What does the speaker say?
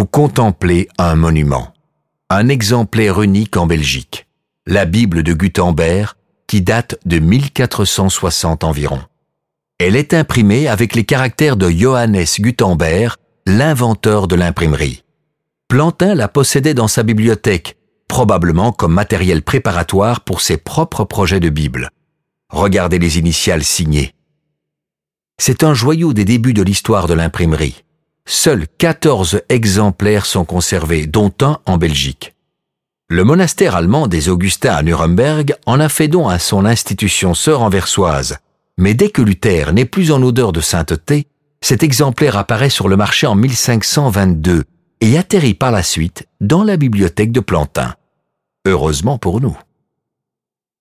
vous contemplez un monument, un exemplaire unique en Belgique, la Bible de Gutenberg, qui date de 1460 environ. Elle est imprimée avec les caractères de Johannes Gutenberg, l'inventeur de l'imprimerie. Plantin la possédait dans sa bibliothèque, probablement comme matériel préparatoire pour ses propres projets de Bible. Regardez les initiales signées. C'est un joyau des débuts de l'histoire de l'imprimerie. Seuls 14 exemplaires sont conservés, dont un en Belgique. Le monastère allemand des Augustins à Nuremberg en a fait don à son institution sœur anversoise. Mais dès que Luther n'est plus en odeur de sainteté, cet exemplaire apparaît sur le marché en 1522 et atterrit par la suite dans la bibliothèque de Plantin. Heureusement pour nous.